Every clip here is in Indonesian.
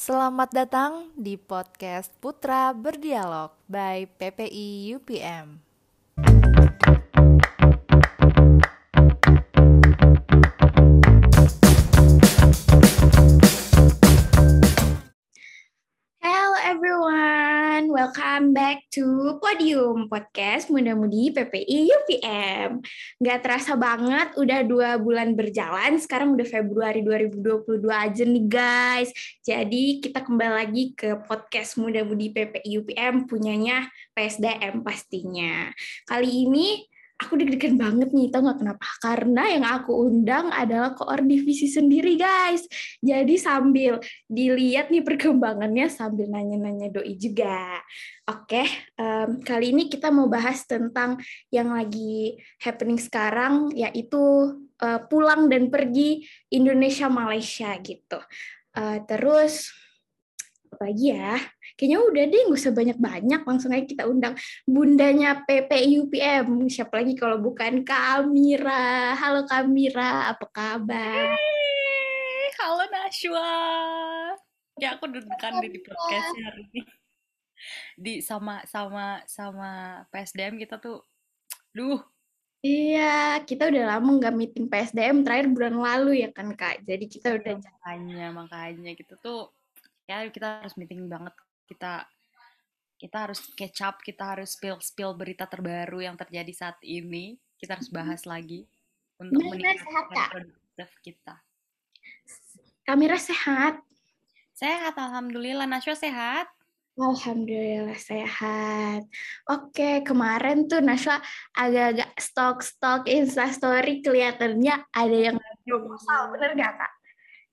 Selamat datang di podcast Putra Berdialog by PPI UPM. To Podium Podcast Muda Mudi PPI UPM. Gak terasa banget, udah dua bulan berjalan, sekarang udah Februari 2022 aja nih guys. Jadi kita kembali lagi ke podcast Muda Mudi PPI UPM punyanya PSDM pastinya. Kali ini aku deg-degan banget nih, tau gak kenapa? Karena yang aku undang adalah koor divisi sendiri, guys. Jadi sambil dilihat nih perkembangannya sambil nanya-nanya doi juga. Oke, um, kali ini kita mau bahas tentang yang lagi happening sekarang, yaitu uh, pulang dan pergi Indonesia-Malaysia gitu. Uh, terus apa lagi ya? Kayaknya udah deh, nggak usah banyak-banyak. Langsung aja kita undang bundanya PPI UPM. Siapa lagi kalau bukan Kamira. Halo Kamira, apa kabar? Hey, halo Nashwa. Ya aku deg-degan di podcast hari ini. Di sama sama sama PSDM kita tuh, duh. Iya, kita udah lama nggak meeting PSDM terakhir bulan lalu ya kan kak. Jadi kita udah makanya makanya gitu tuh ya kita harus meeting banget kita kita harus catch up kita harus spill spill berita terbaru yang terjadi saat ini. Kita harus bahas lagi untuk meningkatkan produktif kita. Kamera sehat. Sehat alhamdulillah. Nashwa sehat? Alhamdulillah sehat. Oke, kemarin tuh Nashwa agak-agak stok-stok instastory kelihatannya ada yang proposal, bener gak kak?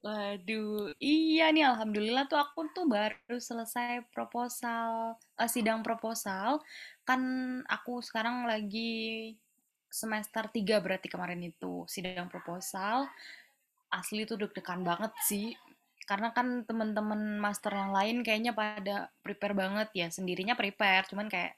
Waduh, iya nih alhamdulillah tuh aku tuh baru selesai proposal, uh, sidang proposal. Kan aku sekarang lagi semester 3 berarti kemarin itu sidang proposal. Asli tuh deg-degan banget sih. Karena kan temen-temen master yang lain kayaknya pada prepare banget ya. Sendirinya prepare, cuman kayak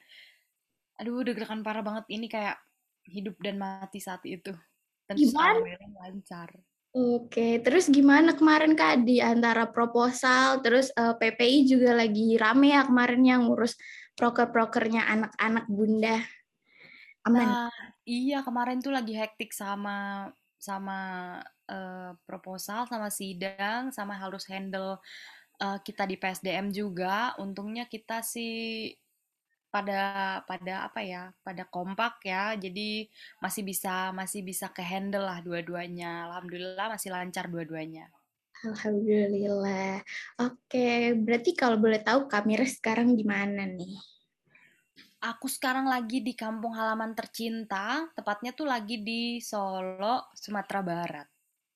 aduh deg-degan parah banget ini kayak hidup dan mati saat itu. Dan Gimana? lancar. Oke, terus gimana kemarin Kak di antara proposal, terus uh, eh, PPI juga lagi rame ya kemarin yang ngurus proker-prokernya anak-anak bunda. Aman. Nah, iya kemarin tuh lagi hektik sama sama uh, proposal, sama sidang, sama harus handle uh, kita di PSDM juga. Untungnya kita sih pada pada apa ya pada kompak ya jadi masih bisa masih bisa ke handle lah dua-duanya. Alhamdulillah masih lancar dua-duanya. Alhamdulillah. Oke berarti kalau boleh tahu Kamira sekarang di mana nih? Aku sekarang lagi di kampung halaman tercinta tepatnya tuh lagi di Solo Sumatera Barat.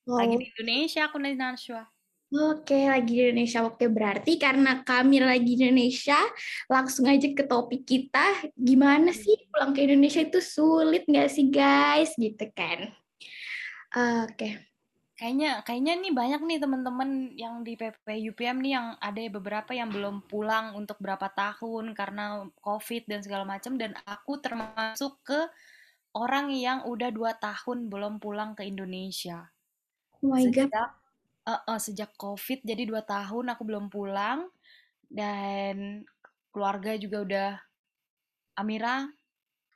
Oh. lagi di Indonesia aku nih Nashwa Oke, lagi di Indonesia. Oke, berarti karena kami lagi di Indonesia, langsung aja ke topik kita. Gimana sih pulang ke Indonesia itu sulit nggak sih guys? Gitu kan. Oke. Kayaknya, kayaknya nih banyak nih teman-teman yang di PP UPM nih yang ada beberapa yang belum pulang untuk berapa tahun karena COVID dan segala macam. Dan aku termasuk ke orang yang udah dua tahun belum pulang ke Indonesia. Oh my Sejak God uh, uh, sejak covid jadi dua tahun aku belum pulang. Dan keluarga juga udah Amira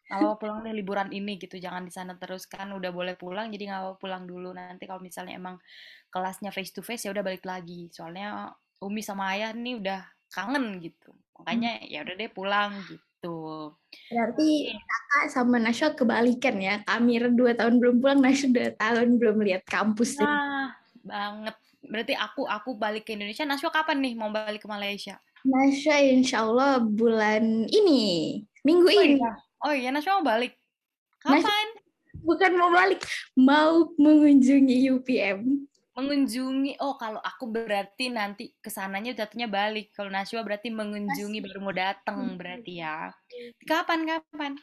kalau pulang nih liburan ini gitu jangan di sana terus kan udah boleh pulang jadi nggak mau pulang dulu. Nanti kalau misalnya emang kelasnya face to face ya udah balik lagi. Soalnya Umi sama Ayah nih udah kangen gitu. Makanya hmm. ya udah deh pulang gitu. Berarti kakak sama Nasya kebalikan ya. Amira dua tahun belum pulang Nasya dua tahun belum lihat kampus. Nah, banget. Berarti aku aku balik ke Indonesia. Naswa kapan nih mau balik ke Malaysia? Naswa insya Allah bulan ini, minggu oh, ini. Iya. Oh iya, Naswa mau balik. Kapan? Nasya, bukan mau balik, mau mengunjungi UPM. Mengunjungi, oh kalau aku berarti nanti ke sananya jatuhnya balik. Kalau Naswa berarti mengunjungi baru mau datang berarti ya. Kapan, kapan?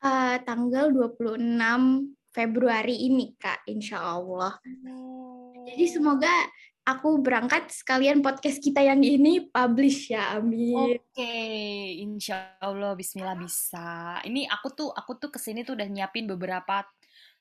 Uh, tanggal 26 Februari ini, Kak, insya Allah. Oh. Jadi semoga aku berangkat sekalian podcast kita yang ini publish ya, amin. Oke, okay. insya Allah, Bismillah bisa. Ini aku tuh, aku tuh ke sini tuh udah nyiapin beberapa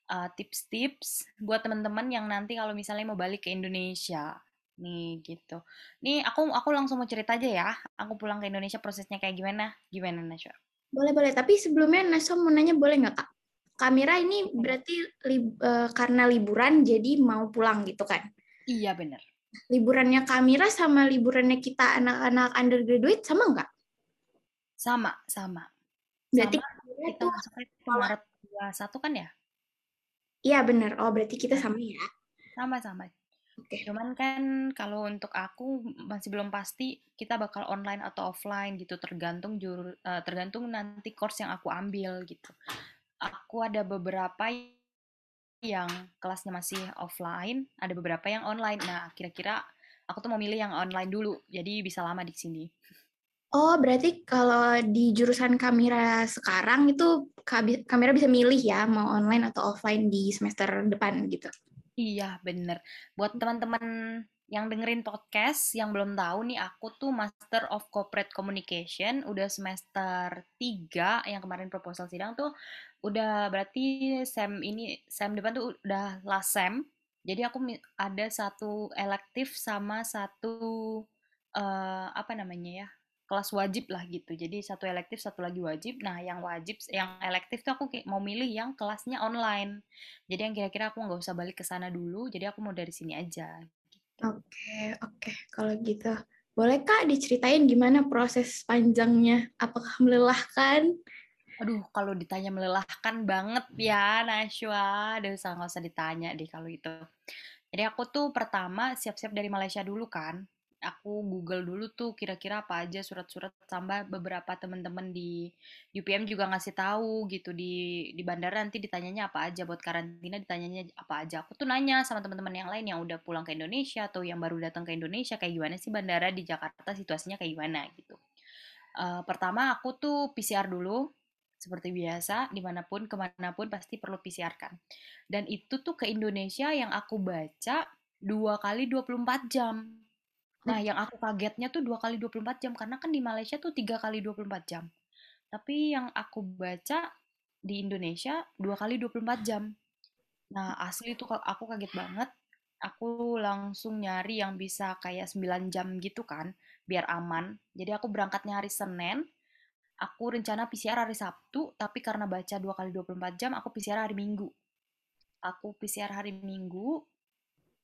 uh, tips-tips buat teman-teman yang nanti kalau misalnya mau balik ke Indonesia. nih gitu. Nih aku aku langsung mau cerita aja ya. Aku pulang ke Indonesia prosesnya kayak gimana? Gimana Nasya? Boleh, boleh. Tapi sebelumnya Nasa mau nanya boleh nggak Kak? Kamera ini Boleh. berarti lib- eh, karena liburan jadi mau pulang gitu kan? Iya bener. Liburannya Kamira sama liburannya kita anak-anak undergraduate sama nggak? Sama, sama. Berarti Sama kita masuknya itu Maret 21 kan ya? iya bener. Oh berarti kita sama ya. Sama-sama. Oke. Cuman kan kalau untuk aku masih belum pasti kita bakal online atau offline gitu tergantung jur eh, tergantung nanti course yang aku ambil gitu. Aku ada beberapa yang kelasnya masih offline, ada beberapa yang online. Nah, kira-kira aku tuh mau milih yang online dulu, jadi bisa lama di sini. Oh berarti kalau di jurusan Kamira sekarang itu Kamira bisa milih ya mau online atau offline di semester depan gitu. Iya, bener. Buat teman-teman yang dengerin podcast yang belum tahu nih, aku tuh Master of Corporate Communication, udah semester 3 yang kemarin proposal sidang tuh udah berarti sem ini sem depan tuh udah last sem. Jadi aku ada satu elektif sama satu eh, apa namanya ya? kelas wajib lah gitu. Jadi satu elektif, satu lagi wajib. Nah, yang wajib, yang elektif tuh aku mau milih yang kelasnya online. Jadi yang kira-kira aku nggak usah balik ke sana dulu, jadi aku mau dari sini aja. Gitu. Oke, oke. Kalau gitu, boleh Kak diceritain gimana proses panjangnya? Apakah melelahkan? Aduh, kalau ditanya melelahkan banget ya, Nashwa. Aduh, usah nggak usah ditanya deh kalau itu. Jadi aku tuh pertama siap-siap dari Malaysia dulu kan. Aku Google dulu tuh kira-kira apa aja surat-surat tambah beberapa teman-teman di UPM juga ngasih tahu gitu di di bandara nanti ditanyanya apa aja buat karantina ditanyanya apa aja. Aku tuh nanya sama teman-teman yang lain yang udah pulang ke Indonesia atau yang baru datang ke Indonesia kayak gimana sih bandara di Jakarta situasinya kayak gimana gitu. Eh, pertama aku tuh PCR dulu seperti biasa di mana pun ke mana pun pasti perlu PCR kan. Dan itu tuh ke Indonesia yang aku baca dua kali 24 jam. Nah yang aku kagetnya tuh dua kali 24 jam karena kan di Malaysia tuh tiga kali 24 jam. Tapi yang aku baca di Indonesia dua kali 24 jam. Nah asli tuh aku kaget banget. Aku langsung nyari yang bisa kayak 9 jam gitu kan biar aman. Jadi aku berangkatnya hari Senin aku rencana PCR hari Sabtu, tapi karena baca 2 kali 24 jam, aku PCR hari Minggu. Aku PCR hari Minggu,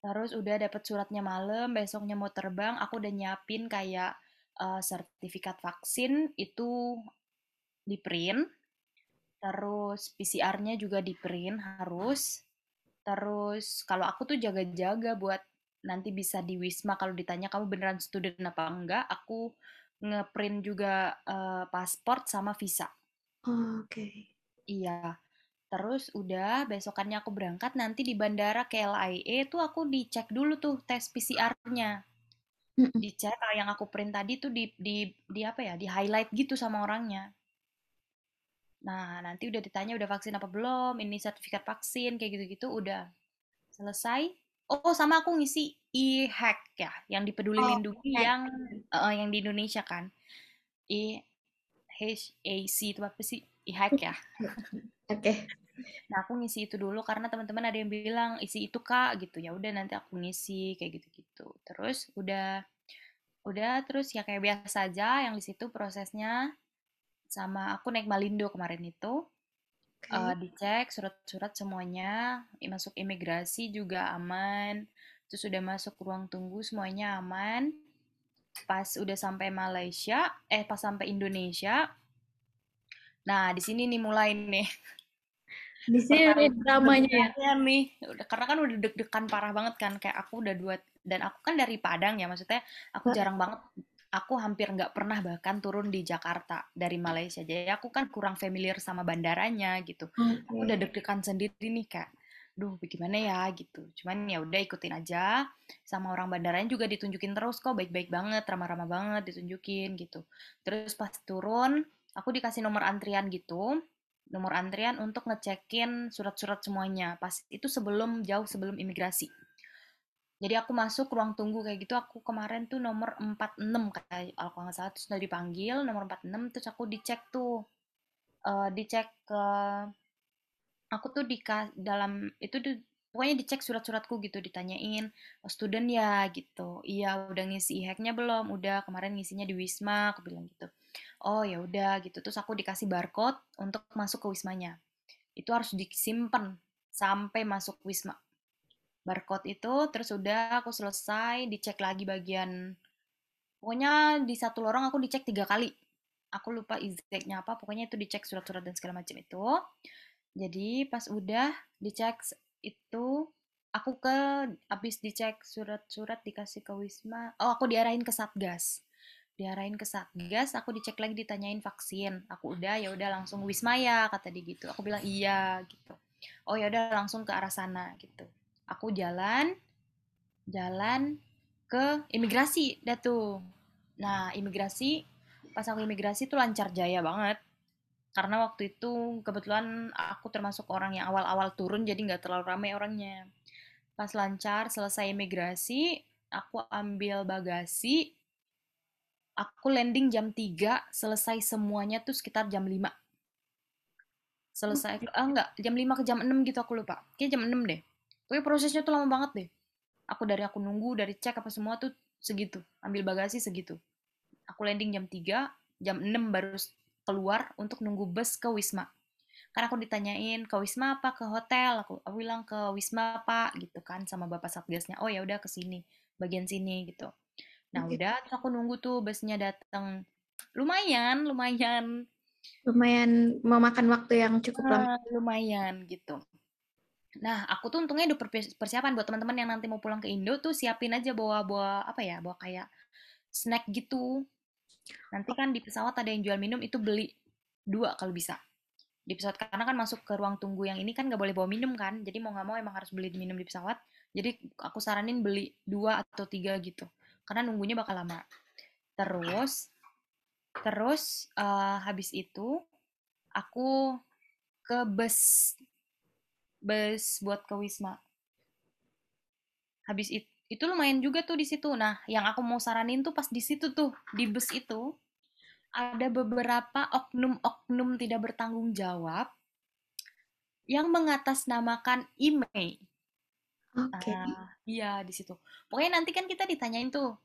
terus udah dapet suratnya malam, besoknya mau terbang, aku udah nyiapin kayak eh, sertifikat vaksin itu di print, terus PCR-nya juga di print harus, terus kalau aku tuh jaga-jaga buat nanti bisa di Wisma kalau ditanya kamu beneran student apa enggak, aku ngeprint juga eh, pasport sama visa. Oh, Oke. Iya. Terus udah besokannya aku berangkat nanti di bandara KLIA tuh aku dicek dulu tuh tes PCR-nya. Dicek kalau yang aku print tadi tuh di di di apa ya? Di highlight gitu sama orangnya. Nah, nanti udah ditanya udah vaksin apa belum, ini sertifikat vaksin kayak gitu-gitu udah selesai. Oh, sama aku ngisi e-hack ya, yang di Peduli Oh, Lindungi hack. yang eh, yang di Indonesia kan. E H A C itu apa sih? E-hack ya. Oke. Nah, aku ngisi itu dulu karena teman-teman ada yang bilang isi itu Kak gitu. Ya udah nanti aku ngisi kayak gitu-gitu. Terus udah udah terus ya kayak biasa aja yang di situ prosesnya sama aku naik Malindo kemarin itu Oke. eh, dicek surat-surat semuanya masuk imigrasi juga aman terus udah masuk ruang tunggu semuanya aman pas udah sampai Malaysia eh pas sampai Indonesia nah di sini nih mulai nih Di sini ada dramanya ya. Nih udah karena kan udah deg-degan parah banget kan kayak aku udah dua dan aku kan dari Padang ya maksudnya aku jarang banget aku hampir nggak pernah bahkan turun di Jakarta dari Malaysia. Jadi aku kan kurang familiar sama bandaranya gitu. Aku udah Oke. deg-degan sendiri nih kayak duh bagaimana ya gitu. Cuman ya udah ikutin aja. Sama orang bandaranya juga ditunjukin terus kok baik-baik banget ramah-ramah banget ditunjukin gitu. Terus pas turun aku dikasih nomor antrian gitu. Nomor antrian untuk ngecekin surat-surat semuanya. Pas itu sebelum jauh sebelum imigrasi jadi aku masuk ruang tunggu kayak gitu aku kemarin tuh nomor 46 kayak kalau nggak salah terus udah dipanggil nomor 46 terus aku dicek tuh eh, dicek ke aku tuh di dalam itu di pokoknya dicek surat-suratku gitu ditanyain oh, student ya? Gitu. Iya udah ngisi e-hacknya belum? Udah kemarin ngisinya di Wisma aku bilang gitu. Oh ya udah gitu. Terus aku dikasih barcode untuk masuk ke Wismanya. Itu harus disimpan sampai masuk Wisma barcode itu terus udah aku selesai dicek lagi bagian pokoknya di satu lorong aku dicek tiga kali. Aku lupa exactnya apa pokoknya itu dicek surat-surat dan segala macam itu. Jadi pas udah dicek itu aku ke habis dicek surat-surat dikasih ke Wisma oh aku diarahin ke Satgas. Diarahin ke Satgas aku dicek lagi ditanyain vaksin. Aku udah ya udah langsung Wisma ya kata dia gitu. Aku bilang iya gitu. Oh ya udah langsung ke arah sana gitu aku jalan jalan ke imigrasi dah tuh. Nah imigrasi pas aku imigrasi tuh lancar jaya banget. Karena waktu itu kebetulan aku termasuk orang yang awal-awal turun jadi nggak terlalu ramai orangnya. Pas lancar selesai imigrasi aku ambil bagasi. Aku landing jam 3 selesai semuanya tuh sekitar jam 5 selesai ah enggak jam 5 ke jam 6 gitu aku lupa. Kayak jam 6 deh pokoknya prosesnya tuh lama banget deh aku dari aku nunggu dari cek apa semua tuh segitu ambil bagasi segitu aku landing jam 3 jam 6 baru keluar untuk nunggu bus ke Wisma. Karena aku ditanyain ke Wisma apa ke hotel, aku, aku bilang ke Wisma Pak gitu kan sama bapak satgasnya. Oh ya udah ke sini, bagian sini gitu. Nah udah terus aku nunggu tuh busnya datang. Lumayan, lumayan. Lumayan memakan waktu yang cukup lama. Uh, lumayan gitu. Nah, aku tuh untungnya udah persiapan buat teman-teman yang nanti mau pulang ke Indo tuh siapin aja bawa bawa apa ya, bawa kayak snack gitu Nanti kan di pesawat ada yang jual minum itu beli dua kalau bisa. Di pesawat karena kan masuk ke ruang tunggu yang ini kan nggak boleh bawa minum kan. Jadi mau nggak mau emang harus beli minum di pesawat. Jadi aku saranin beli dua atau tiga gitu. Karena nunggunya bakal lama. Terus terus uh, habis itu aku ke bus bus buat ke Wisma. Habis itu itu lumayan juga tuh di situ. Nah, yang aku mau saranin tuh pas di situ tuh di bus itu ada beberapa oknum-oknum tidak bertanggung jawab yang mengatasnamakan email. Oke. Okay. Uh, iya di situ. Pokoknya nanti kan kita ditanyain tuh,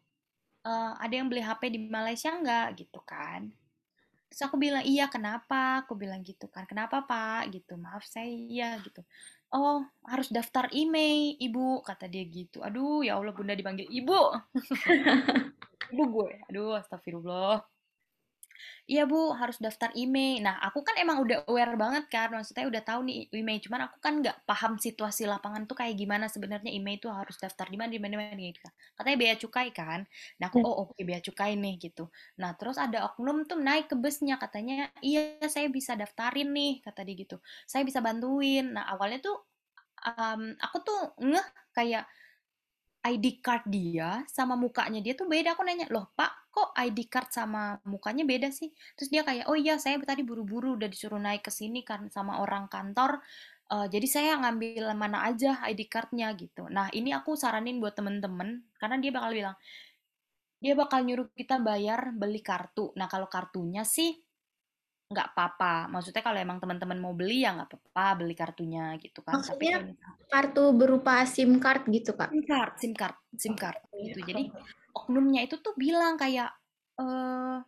uh, ada yang beli HP di Malaysia nggak gitu kan? Terus aku bilang iya kenapa? Aku bilang gitu kan. Kenapa pak? Gitu. Maaf saya iya gitu oh harus daftar email ibu kata dia gitu aduh ya Allah bunda dipanggil ibu ibu gue aduh astagfirullah Iya bu, harus daftar email. Nah, aku kan emang udah aware banget kan, maksudnya udah tahu nih email. Cuman aku kan nggak paham situasi lapangan tuh kayak gimana sebenarnya email tuh harus daftar di mana di mana gitu kan. Katanya bea cukai kan. Nah, aku hmm. oh oke okay, bea cukai nih gitu. Nah, terus ada oknum tuh naik ke busnya katanya, iya saya bisa daftarin nih kata dia gitu. Saya bisa bantuin. Nah, awalnya tuh um, aku tuh ngeh kayak ID card dia sama mukanya dia tuh beda. Aku nanya, loh pak, kok ID card sama mukanya beda sih? Terus dia kayak, oh iya saya tadi buru-buru udah disuruh naik ke sini kan sama orang kantor. Uh, jadi saya ngambil mana aja ID cardnya gitu. Nah ini aku saranin buat temen-temen karena dia bakal bilang, dia bakal nyuruh kita bayar beli kartu. Nah kalau kartunya sih nggak apa-apa. Maksudnya kalau emang teman-teman mau beli ya nggak apa-apa beli kartunya gitu kan. Maksudnya Tapi kartu berupa SIM card gitu kak? SIM card, SIM card, SIM card oh, gitu. Jadi oknumnya itu tuh bilang kayak eh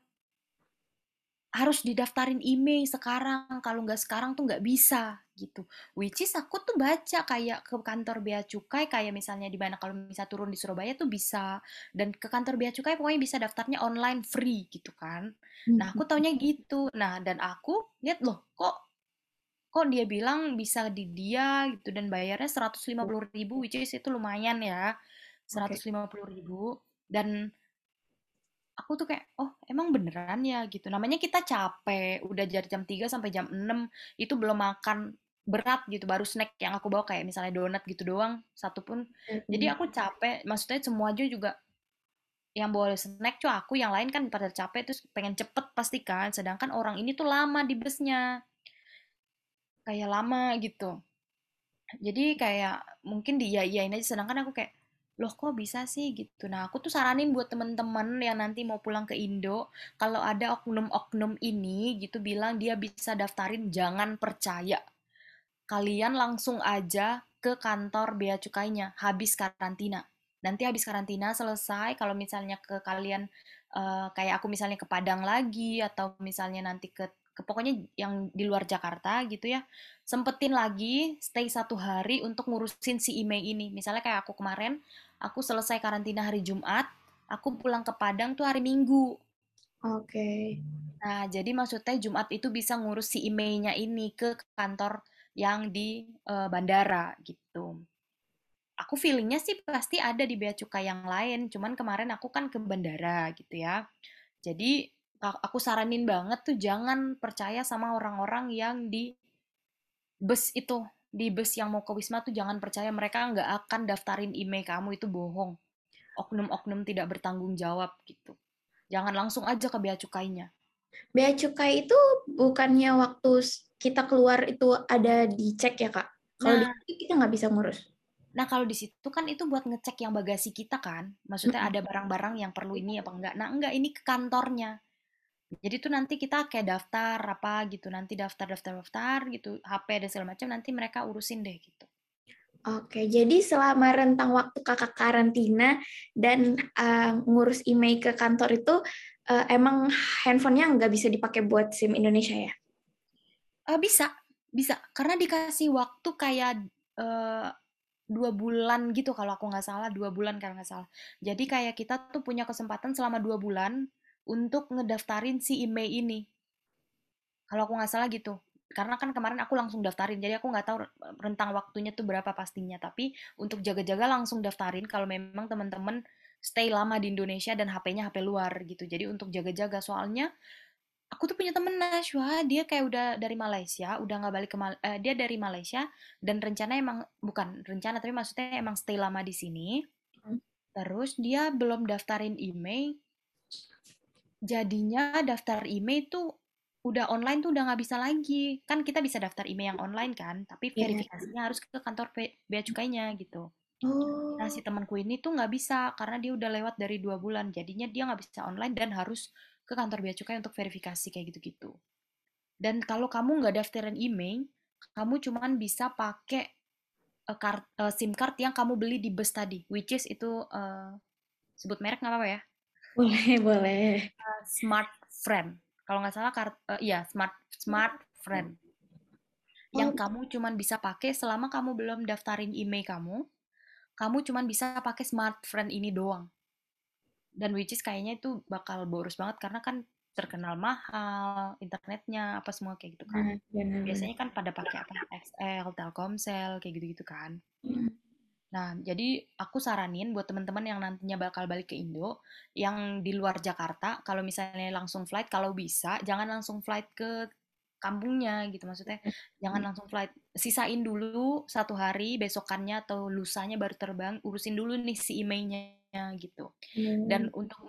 harus didaftarin email sekarang kalau nggak sekarang tuh nggak bisa gitu. Which is aku tuh baca kayak ke kantor bea cukai kayak misalnya di mana kalau bisa turun di Surabaya tuh bisa dan ke kantor bea cukai pokoknya bisa daftarnya online free gitu kan. Nah aku taunya gitu. Nah dan aku lihat loh kok kok dia bilang bisa di dia gitu dan bayarnya seratus lima puluh ribu which is itu lumayan ya seratus lima puluh ribu. Dan aku tuh kayak oh emang beneran ya? Gitu. Namanya kita capek udah dari jam 3 sampai jam 6 itu belum makan berat gitu baru snack yang aku bawa kayak misalnya donat gitu doang satu pun mm-hmm. jadi aku capek maksudnya semua aja juga yang bawa snack cuma aku yang lain kan pada capek terus pengen cepet pasti kan sedangkan orang ini tuh lama di busnya kayak lama gitu jadi kayak mungkin dia iyain aja sedangkan aku kayak loh kok bisa sih gitu. Nah, aku tuh saranin buat temen-temen yang nanti mau pulang ke Indo, kalau ada oknum-oknum ini gitu bilang dia bisa daftarin, jangan percaya. Kalian langsung aja ke kantor bea cukainya habis karantina. Nanti habis karantina selesai kalau misalnya ke kalian uh, kayak aku misalnya ke Padang lagi atau misalnya nanti ke, ke pokoknya yang di luar Jakarta gitu ya sempetin lagi stay satu hari untuk ngurusin si email ini misalnya kayak aku kemarin aku selesai karantina hari Jumat aku pulang ke Padang tuh hari Minggu oke okay. nah jadi maksudnya Jumat itu bisa ngurus si emailnya ini ke kantor yang di uh, bandara gitu. Aku feelingnya sih pasti ada di bea cukai yang lain, cuman kemarin aku kan ke bandara gitu ya. Jadi aku saranin banget tuh jangan percaya sama orang-orang yang di bus itu, di bus yang mau ke Wisma tuh jangan percaya mereka nggak akan daftarin email kamu itu bohong. Oknum-oknum tidak bertanggung jawab gitu. Jangan langsung aja ke bea cukainya. Bea cukai itu bukannya waktu kita keluar itu ada dicek ya kak. Kalau nah, di kita nggak bisa ngurus. Nah kalau di situ kan itu buat ngecek yang bagasi kita kan. Maksudnya ada barang-barang yang perlu ini apa enggak. Nah enggak ini ke kantornya. Jadi tuh nanti kita kayak daftar apa gitu, nanti daftar daftar daftar gitu, HP dan segala macam nanti mereka urusin deh gitu. Oke, jadi selama rentang waktu kakak karantina dan uh, ngurus email ke kantor itu uh, emang handphonenya nggak bisa dipakai buat SIM Indonesia ya? Uh, bisa, bisa. Karena dikasih waktu kayak uh, dua bulan gitu kalau aku nggak salah, dua bulan kalau nggak salah. Jadi kayak kita tuh punya kesempatan selama dua bulan untuk ngedaftarin si email ini. Kalau aku nggak salah gitu. Karena kan kemarin aku langsung daftarin, jadi aku nggak tahu rentang waktunya tuh berapa pastinya. Tapi untuk jaga-jaga langsung daftarin kalau memang teman-teman stay lama di Indonesia dan HP-nya HP luar gitu. Jadi untuk jaga-jaga soalnya aku tuh punya temen Nashwa, dia kayak udah dari Malaysia, udah nggak balik ke Mal uh, dia dari Malaysia dan rencana emang bukan rencana tapi maksudnya emang stay lama di sini. Hmm. Terus dia belum daftarin email. Jadinya daftar email tuh udah online tuh udah nggak bisa lagi. Kan kita bisa daftar email yang online kan, tapi iya. verifikasinya yeah. harus ke kantor bea cukainya gitu. Oh. Nah si temanku ini tuh nggak bisa karena dia udah lewat dari dua bulan, jadinya dia nggak bisa online dan harus ke kantor bea cukai untuk verifikasi kayak gitu-gitu. Dan kalau kamu nggak daftarin email, kamu cuman bisa pakai uh, kart, uh, SIM card yang kamu beli di bus tadi, which is itu uh, sebut merek nggak apa-apa ya? Boleh, boleh. Uh, smart Friend. Kalau nggak salah kart, uh, iya Smart Smart Friend. Yang oh. kamu cuman bisa pakai selama kamu belum daftarin email kamu, kamu cuman bisa pakai Smart Friend ini doang dan which is kayaknya itu bakal boros banget karena kan terkenal mahal internetnya apa semua kayak gitu kan. Hmm, biasanya kan pada pakai apa XL Telkomsel kayak gitu gitu kan. Hmm. nah jadi aku saranin buat teman-teman yang nantinya bakal balik ke Indo yang di luar Jakarta kalau misalnya langsung flight kalau bisa jangan langsung flight ke kampungnya gitu. Maksudnya hmm. jangan langsung flight sisain dulu satu hari besokannya atau lusanya baru terbang urusin dulu nih si emailnya gitu. Hmm. Dan untuk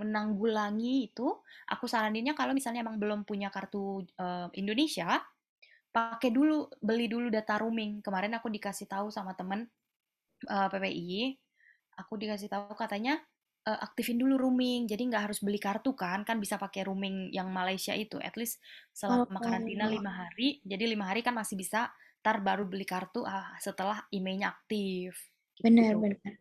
menanggulangi itu, aku saraninnya kalau misalnya emang belum punya kartu uh, Indonesia, pakai dulu beli dulu data roaming. Kemarin aku dikasih tahu sama temen uh, PPI, aku dikasih tahu katanya uh, aktifin dulu roaming. Jadi nggak harus beli kartu kan, kan bisa pakai roaming yang Malaysia itu. At least selama oh, karantina lima hari, jadi lima hari kan masih bisa. Tar baru beli kartu ah, setelah emailnya aktif. Benar, gitu. benar.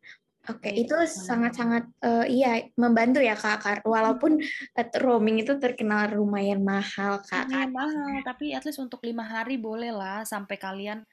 Oke, itu sangat-sangat uh, iya membantu ya Kak. Walaupun uh, roaming itu terkenal lumayan mahal Kak. Lumayan mahal, tapi at least untuk lima hari boleh lah sampai kalian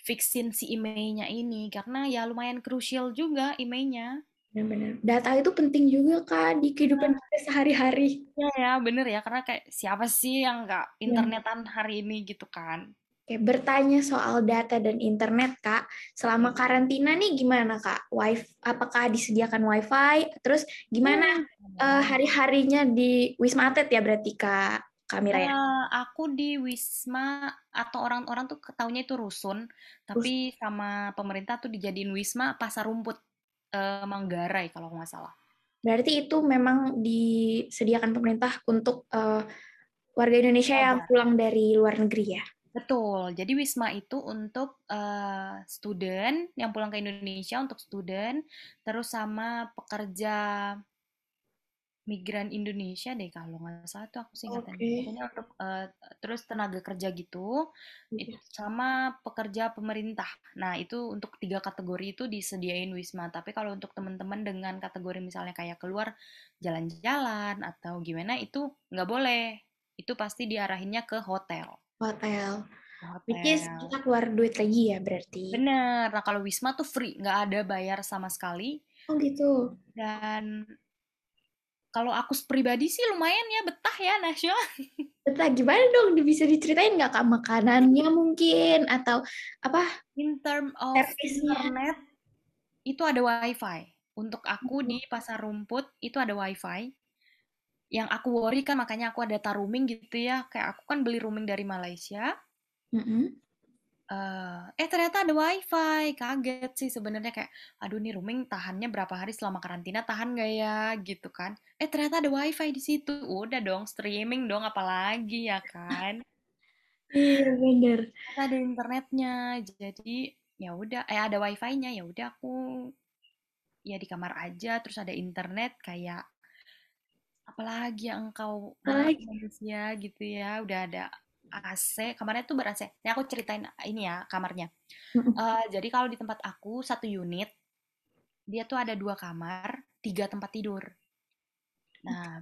fixin si emailnya ini karena ya lumayan krusial juga emailnya. Benar-benar. Data itu penting juga Kak di kehidupan nah. kita sehari-hari. Ya ya bener ya karena kayak siapa sih yang nggak iya. internetan hari ini gitu kan. Oke, bertanya soal data dan internet, Kak. Selama karantina nih gimana, Kak? Wifi, apakah disediakan WiFi? Terus gimana hmm. uh, hari-harinya di Wisma Atlet ya berarti, Kak? Kamera ya? Uh, aku di Wisma atau orang-orang tuh ketaunya itu rusun, tapi sama pemerintah tuh dijadiin Wisma Pasar Rumput uh, Manggarai kalau nggak salah. Berarti itu memang disediakan pemerintah untuk uh, warga Indonesia oh, yang pulang dari luar negeri ya? Betul. Jadi Wisma itu untuk uh, student yang pulang ke Indonesia untuk student, terus sama pekerja migran Indonesia deh kalau nggak salah tuh aku singkatan. Oke. Pokoknya untuk eh, terus tenaga kerja gitu, Iya. itu sama pekerja pemerintah. Nah itu untuk tiga kategori itu disediain Wisma. Tapi kalau untuk teman-teman dengan kategori misalnya kayak keluar jalan-jalan atau gimana itu nggak boleh. Itu pasti diarahinnya ke hotel. Hotel. Ke Which is hotel. kita keluar duit lagi ya berarti. Bener. Nah kalau Wisma tuh free, nggak ada bayar sama sekali. Oh gitu. Dan kalau aku pribadi sih lumayan ya betah ya Nasya. Betah gimana dong? Bisa diceritain nggak kak makanannya mungkin atau apa In term of internet itu ada wifi. Untuk aku di pasar rumput itu ada wifi. Yang aku worry kan makanya aku ada data roaming gitu ya. Kayak aku kan beli roaming dari Malaysia. Mm-mm. Eh, eh ternyata ada wifi. Kaget sih sebenarnya kayak, aduh nih roaming tahannya berapa hari selama karantina tahan gak ya gitu kan. Eh ternyata ada wifi di situ. Udah dong streaming dong apalagi ya kan. Iya bener. Ternyata ada internetnya. Jadi ya udah eh ada wifi-nya ya udah aku ya di kamar aja terus ada internet kayak apalagi yang engkau Apalagi? manusia gitu ya udah ada AC kamarnya tuh ber AC. Ini aku ceritain ini ya kamarnya. Eh, jadi kalau di tempat aku satu unit dia tuh ada dua kamar tiga tempat tidur. Nah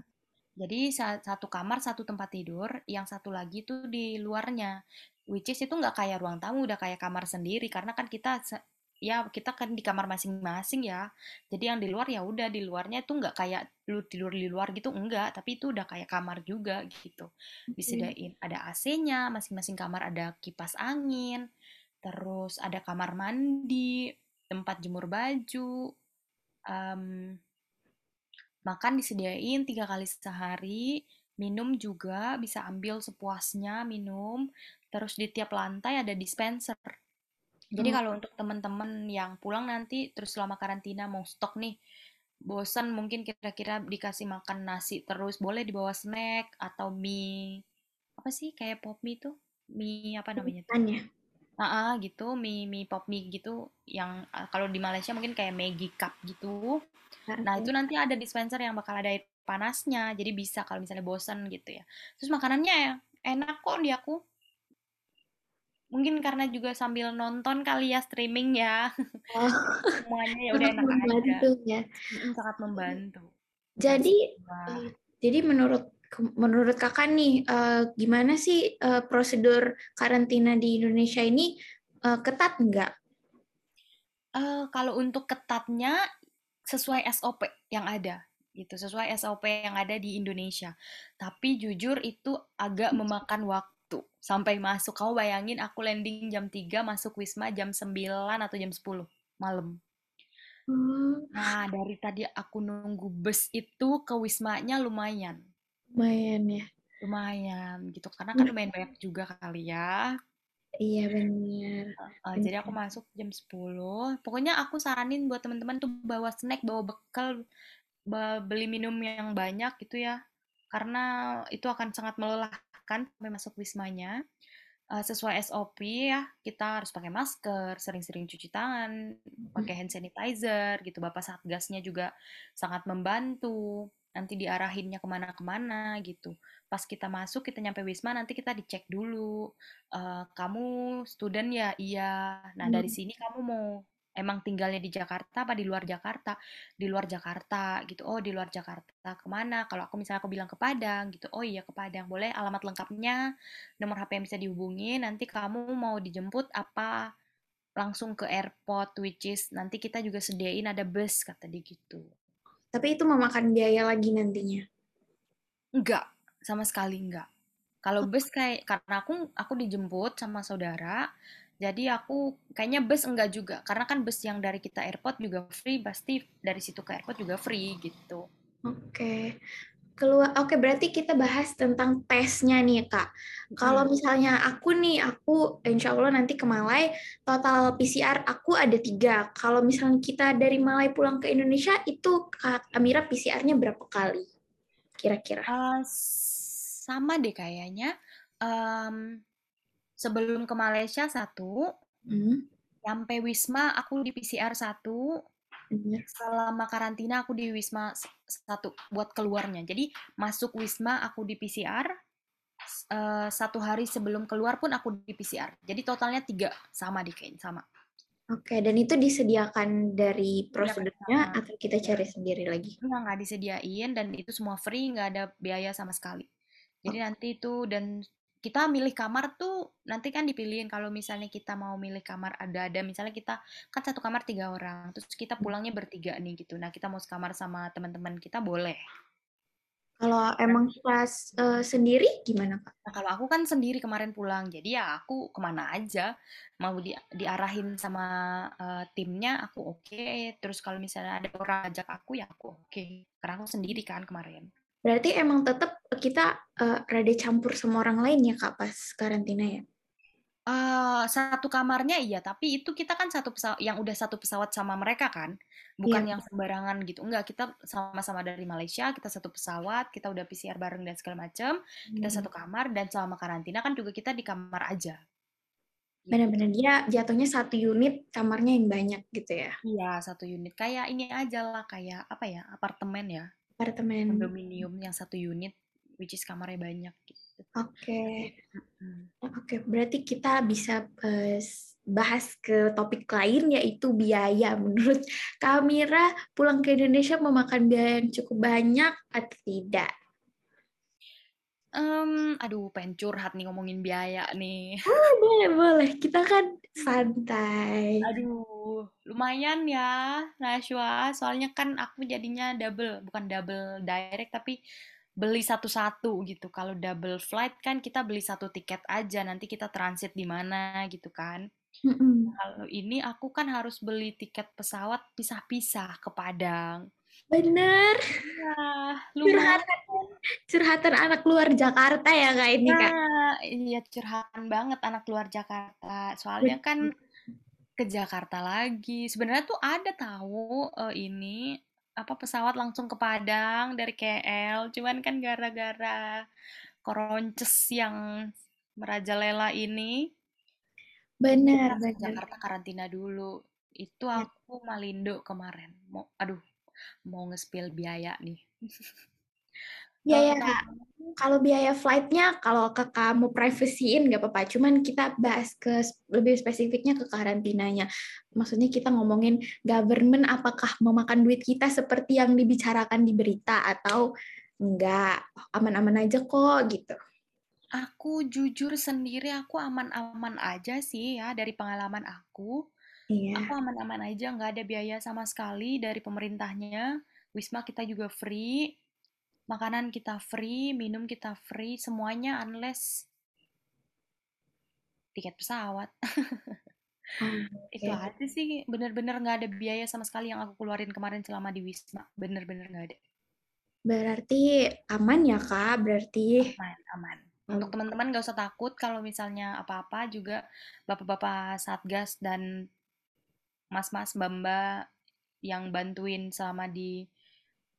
jadi sa- satu kamar satu tempat tidur, yang satu lagi tuh di luarnya. Which is itu nggak kayak ruang tamu, udah kayak kamar sendiri karena kan kita ya kita kan di kamar masing-masing ya. Jadi yang di luar ya udah di luarnya itu nggak kayak lu tidur di luar gitu enggak, tapi itu udah kayak kamar juga gitu. Disediain ada AC-nya, masing-masing kamar ada kipas angin, terus ada kamar mandi, tempat jemur baju, em, makan disediain tiga kali sehari, minum juga bisa ambil sepuasnya minum, terus di tiap lantai ada dispenser. Jadi Oh, kalau untuk teman-teman yang pulang nanti terus selama karantina mau stok nih, bosan mungkin kira-kira dikasih makan nasi terus, boleh dibawa snack atau mie apa sih kayak pop mie tuh, mie apa namanya makannya. Ah, ah, gitu, mie mie pop mie gitu yang ah, kalau di Malaysia mungkin kayak Maggi cup gitu. Nah, itu Oke. nanti ada dispenser yang bakal ada air panasnya, jadi bisa kalau misalnya bosan gitu ya. Terus makanannya ya enak kok di aku. Mungkin karena juga sambil nonton kali ya streaming ya. Oh, Semuanya ya udah enak aja. membantu ya. Mm, sangat membantu. Jadi, eh, jadi menurut menurut kakak nih, eh, gimana sih eh, prosedur karantina di Indonesia ini eh, ketat nggak? Eh, kalau untuk ketatnya sesuai SOP yang ada gitu, sesuai SOP yang ada di Indonesia. Tapi jujur itu agak memakan waktu sampai masuk. Kamu bayangin aku landing jam 3, masuk Wisma jam 9 atau jam 10 malam. Hmm, Nah, dari tadi aku nunggu bus itu ke Wismanya lumayan. lumayan ya. Lumayan gitu. Karena kan lumayan banyak juga kali ya. Iya benar. Uh, jadi aku masuk jam 10. Pokoknya aku saranin buat teman-teman tuh bawa snack, bawa bekal, beli minum yang banyak gitu ya. Karena itu akan sangat melelahkan sampai masuk wismanya. Uh, sesuai SOP ya, kita harus pakai masker, sering-sering cuci tangan, pakai hand sanitizer gitu. Bapak Satgasnya juga sangat membantu. Nanti diarahinnya ke mana-kemana gitu. Pas kita masuk, kita nyampe Wisma, nanti kita dicek dulu. Eh, kamu student ya? Iya. Nah, dari Hmm. sini kamu mau emang tinggalnya di Jakarta apa di luar Jakarta? Di luar Jakarta gitu. Oh, di luar Jakarta. Ke mana? Kalau aku misalnya aku bilang ke Padang gitu. Oh iya ke Padang. Boleh alamat lengkapnya, nomor HP yang bisa dihubungi. Nanti kamu mau dijemput apa langsung ke airport, which is nanti kita juga sediain ada bus, kata dia gitu. Tapi itu memakan biaya lagi nantinya. Enggak, sama sekali enggak. Kalau bus kayak karena aku aku dijemput sama saudara, jadi aku kayaknya bus enggak juga. Karena kan bus yang dari kita airport juga free, pasti dari situ ke airport juga free gitu. Oke. Keluar. Oke, berarti kita bahas tentang tesnya nih, Kak. Kalau misalnya aku nih, aku insya Allah nanti ke Malai, total PCR aku ada tiga. Kalau misalnya kita dari Malai pulang ke Indonesia, itu Kak Amira PCR-nya berapa kali? Kira-kira. Ah, sama deh kayaknya. Em, sebelum ke Malaysia satu, Hmm. sampai Wisma aku di PCR satu, benar. selama karantina aku di Wisma satu buat keluarnya. Jadi masuk Wisma aku di PCR, s- eh, satu hari sebelum keluar pun aku di PCR. Jadi totalnya tiga sama di kayaknya sama. Oke, dan itu disediakan dari prosedurnya atau kita Iya. cari sendiri lagi? Enggak, nggak disediain dan itu semua free, nggak ada biaya sama sekali. Jadi nanti itu dan kita milih kamar tuh nanti kan dipilihin kalau misalnya kita mau milih kamar ada ada misalnya kita kan satu kamar tiga orang terus kita pulangnya bertiga nih gitu. Nah kita mau sekamar sama teman-teman kita boleh. Kalau emang kelas eh, sendiri gimana kak? nah kalau aku kan sendiri kemarin pulang jadi ya aku ke mana aja. Mau di, diarahin sama eh, timnya aku oke. Terus kalau misalnya ada orang ajak aku ya aku oke. Karena aku sendiri kan kemarin Berarti emang tetap kita eh, rada campur sama orang lain ya kak pas karantina ya? Eh, satu kamarnya iya, tapi itu kita kan satu pesawat yang udah satu pesawat sama mereka kan, bukan Iya. yang sembarangan gitu. Enggak, kita sama-sama dari Malaysia, kita satu pesawat, kita udah PCR bareng dan segala macam, kita Hmm. satu kamar dan selama karantina kan juga kita di kamar aja. Gitu. Benar-benar dia jatuhnya satu unit kamarnya yang banyak gitu ya? Iya, satu unit. Kayak ini aja lah, kayak apa ya, apartemen ya, Apartemen. kondominium yang satu unit, which is kamarnya banyak gitu. Oke. Mm. Oke, berarti kita bisa bahas ke topik lain yaitu biaya. Menurut Kamira, pulang ke Indonesia memakan biaya yang cukup banyak atau tidak? Em, aduh, pengen curhat nih ngomongin biaya nih. Boleh, boleh. Kita kan santai. Aduh, lumayan ya, Nashwa. Soalnya kan aku jadinya double, bukan double direct, tapi beli satu-satu gitu. Kalau double flight kan kita beli satu tiket aja, nanti kita transit di mana gitu kan. Kalau ini aku kan harus beli tiket pesawat pisah-pisah ke Padang. Bener. Ya, lumayan. Curhatan, curhatan anak luar Jakarta ya kak ini kak. Nah, iya curhatan banget anak luar Jakarta. Soalnya kan ke Jakarta lagi. Sebenarnya tuh ada tahu eh, ini apa pesawat langsung ke Padang dari KL. Cuman kan gara-gara koronces yang merajalela ini, Bener. Jakarta karantina dulu. Itu Ya. aku Malindo kemarin. Mau, aduh, mau nge-spill biaya nih. Biaya, Kalau kalau biaya flightnya, kalau kakak mau privasiin nggak apa-apa. Cuman kita bahas ke lebih spesifiknya ke karantinanya. Maksudnya kita ngomongin government apakah memakan duit kita seperti yang dibicarakan di berita atau enggak aman-aman aja kok gitu. Aku jujur sendiri aku aman-aman aja sih ya dari pengalaman aku. Iya. Aku aman-aman aja, nggak ada biaya sama sekali dari pemerintahnya. Wisma kita juga free, makanan kita free, minum kita free, semuanya unless tiket pesawat. Itu Oke. aja sih, bener-bener nggak ada biaya sama sekali yang aku keluarin kemarin selama di Wisma. Bener-bener nggak ada. Berarti aman ya kak? Berarti Aman, aman. Untuk teman-teman nggak usah takut kalau misalnya apa-apa juga bapak-bapak Satgas dan mas-mas mbak-mbak yang bantuin selama di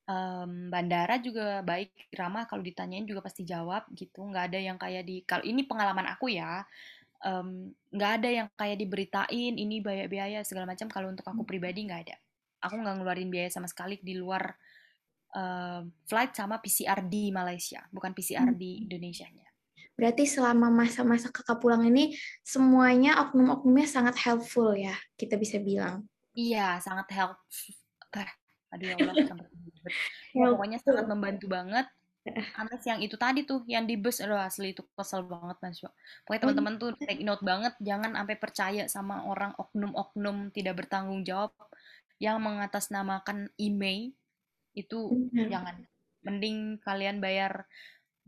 em, bandara juga baik. Ramah kalau ditanyain juga pasti jawab gitu. Nggak ada yang kayak di kalau ini pengalaman aku ya em, nggak ada yang kayak diberitain ini biaya-biaya segala macam. Kalau untuk aku pribadi nggak ada. Aku nggak ngeluarin biaya sama sekali di luar em, flight sama PCR di Malaysia bukan PCR di Indonesia-nya Berarti selama masa-masa kakak pulang ini semuanya oknum-oknumnya sangat helpful ya, kita bisa bilang. Iya, sangat help. Bah, aduh ya Allah. Ya, Helpful. pokoknya sangat membantu banget. Anas yang itu tadi tuh, yang di bus, aduh asli itu kesel banget Mas. Pokoknya teman-teman tuh take note banget, jangan sampai percaya sama orang oknum-oknum tidak bertanggung jawab yang mengatasnamakan email itu benar. jangan. Mending kalian bayar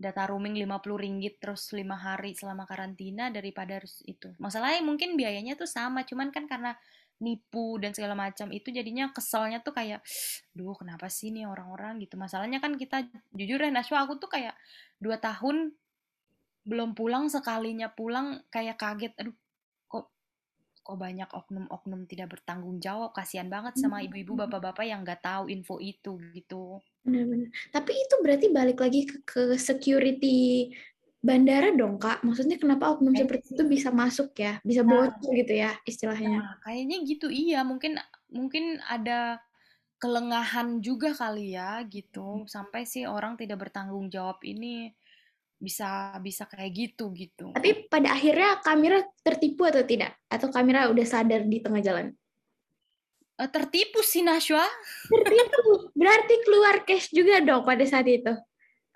data roaming 50 ringgit terus lima hari selama karantina daripada harus itu. Masalahnya mungkin biayanya tuh sama, cuman kan karena nipu dan segala macam itu jadinya keselnya tuh kayak, duh kenapa sih nih orang-orang gitu. Masalahnya kan kita jujur ya Nashwa aku tuh kayak dua tahun belum pulang sekalinya pulang kayak kaget, aduh kok banyak oknum-oknum tidak bertanggung jawab, kasihan banget sama ibu-ibu bapak-bapak yang nggak tahu info itu gitu. Benar-benar. Tapi itu berarti balik lagi ke, ke security bandara dong, Kak. Maksudnya kenapa oknum seperti itu bisa masuk ya? Bisa Nah, bocor gitu ya istilahnya. Nah, kayaknya gitu iya, mungkin mungkin ada kelengahan juga kali ya gitu sampai sih orang tidak bertanggung jawab ini bisa bisa kayak gitu gitu. Tapi pada akhirnya kamera tertipu atau tidak? Atau kamera udah sadar di tengah jalan? Uh, tertipu sih Nashwa. Tertipu. Berarti keluar cash juga dong pada saat itu.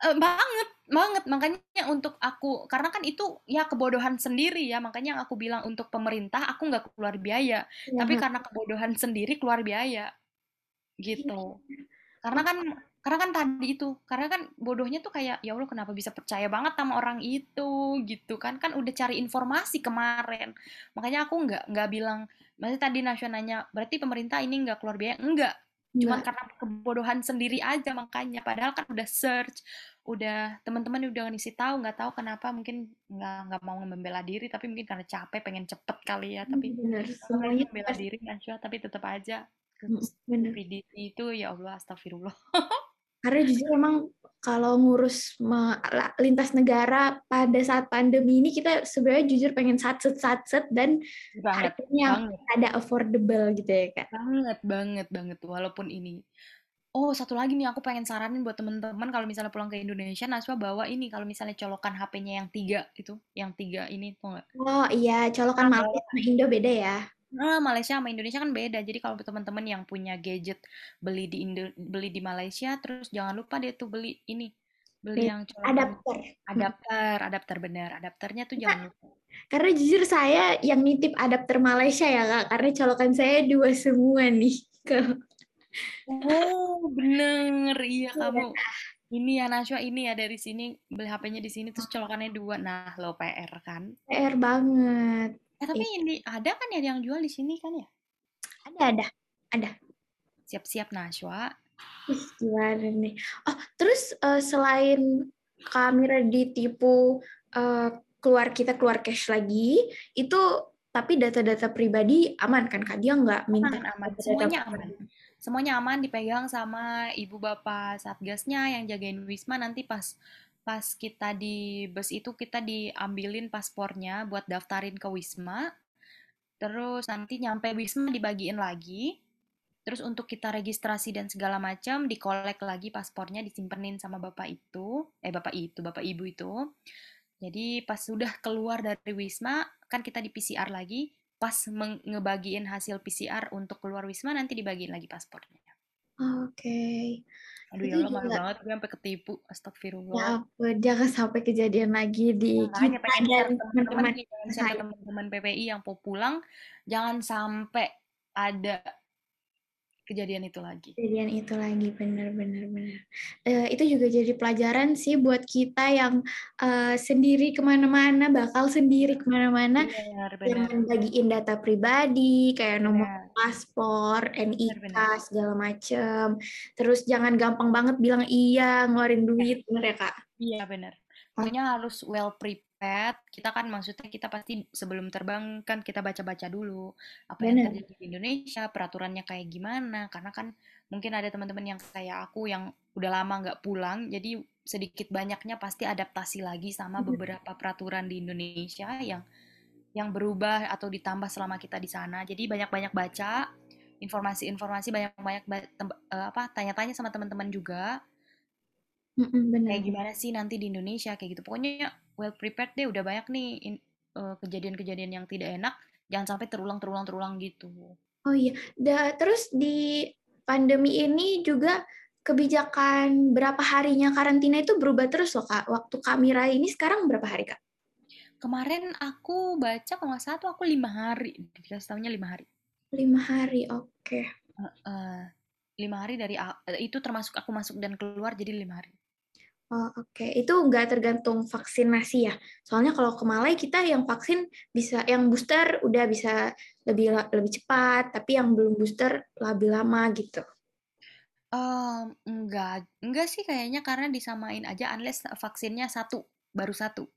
Uh, banget, banget. Makanya untuk aku, karena kan itu ya kebodohan sendiri ya. Makanya aku bilang untuk pemerintah aku nggak keluar biaya. Ya. Tapi karena kebodohan sendiri keluar biaya. Gitu. Karena kan karena kan tadi itu karena kan bodohnya tuh kayak ya Allah kenapa bisa percaya banget sama orang itu? Gitu kan kan udah cari informasi kemarin. Makanya aku nggak nggak bilang masih tadi nasionalnya berarti pemerintah ini nggak keluar biaya? Enggak cuma karena kebodohan sendiri aja makanya. Padahal kan udah search udah teman-teman udah ngisi tahu nggak tahu kenapa mungkin nggak nggak mau membela diri tapi mungkin karena capek pengen cepet kali ya tapi benar. semuanya membela diri Nasya tapi tetap aja benar. Itu ya Allah astagfirullah Karena jujur emang kalau ngurus lintas negara pada saat pandemi ini kita sebenarnya jujur pengen satset satset dan banget, harganya banget. ada affordable gitu ya kak. Banget banget banget walaupun ini. Oh satu lagi nih aku pengen saranin buat temen-temen kalau misalnya pulang ke Indonesia Naswa bawa ini kalau misalnya colokan HP-nya yang tiga itu, yang tiga ini tuh nggak? Oh iya colokan nah, Malaysia sama Indo beda ya. Nah, Malaysia sama Indonesia kan beda. Jadi kalau teman-teman yang punya gadget beli di Indo, beli di Malaysia, terus jangan lupa dia tuh beli ini, beli yang adapter. Adapter, adapter benar. Adapternya tuh jangan lupa. Karena jujur saya yang nitip adapter Malaysia ya kak, karena colokan saya dua semua nih. oh bener, iya, iya kamu. Ini ya Naswa, ini ya dari sini beli HP-nya di sini terus colokannya dua. Nah, lo PR kan? PR banget. Eh, tapi iya. ini ada kan ya yang jual di sini kan ya? Ada, ada. Ada. Siap-siap Nashwa. Gimana nih? Oh, terus uh, selain kamera ditipu uh, keluar kita keluar cash lagi, itu tapi data-data pribadi aman kan Kak? Dia nggak minta aman, aman. Semuanya aman. Semuanya aman dipegang sama ibu bapak satgasnya yang jagain Wisma nanti pas pas kita di bus itu kita diambilin paspornya buat daftarin ke Wisma. Terus nanti nyampe Wisma dibagiin lagi. Terus untuk kita registrasi dan segala macam dikolek lagi paspornya disimpenin sama bapak itu, eh bapak itu, bapak ibu itu. Jadi pas sudah keluar dari Wisma kan kita di PCR lagi, pas ngebagiin hasil PCR untuk keluar Wisma nanti dibagiin lagi paspornya. Oke. Okay. Aduh ya Allah malu banget gue sampai ketipu. Astagfirullah. Ya ampun, jangan sampai kejadian lagi di nah, kita dan teman-teman teman-teman PPI yang mau pulang jangan sampai ada kejadian itu lagi. Kejadian itu lagi, benar-benar benar. Uh, itu juga jadi pelajaran sih buat kita yang uh, sendiri ke mana-mana, bakal sendiri ke mana-mana, yang bagiin data pribadi, kayak nomor benar. paspor, NIK segala macem. Terus jangan gampang banget bilang iya ngeluarin duit, benar ya kak? Iya benar. Pokoknya harus well prepared pet, kita kan maksudnya kita pasti sebelum terbang kan kita baca-baca dulu apa Bener. yang terjadi di Indonesia, peraturannya kayak gimana. Karena kan mungkin ada teman-teman yang kayak aku yang udah lama nggak pulang, jadi sedikit banyaknya pasti adaptasi lagi sama beberapa peraturan di Indonesia yang yang berubah atau ditambah selama kita di sana. Jadi banyak-banyak baca informasi-informasi, banyak-banyak eh, apa tanya-tanya sama teman-teman juga. Bener. Kayak gimana sih nanti di Indonesia kayak gitu. Pokoknya well prepared deh udah banyak nih uh, kejadian-kejadian yang tidak enak jangan sampai terulang terulang terulang gitu. Oh iya da, terus di pandemi ini juga kebijakan berapa harinya karantina itu berubah terus loh kak? Waktu kak Mira ini sekarang berapa hari kak? Kemarin aku baca kalau nggak salah tuh aku lima hari. Dikasih tahunya lima hari. Lima hari oke. Okay. uh, uh, lima hari dari uh, itu termasuk aku masuk dan keluar jadi lima hari Oh, Oke, okay. itu nggak tergantung vaksinasi ya. Soalnya kalau ke Malai kita yang vaksin bisa, yang booster udah bisa lebih lebih cepat, tapi yang belum booster lebih lama gitu. Um, enggak, enggak sih kayaknya karena disamain aja unless vaksinnya satu, baru satu.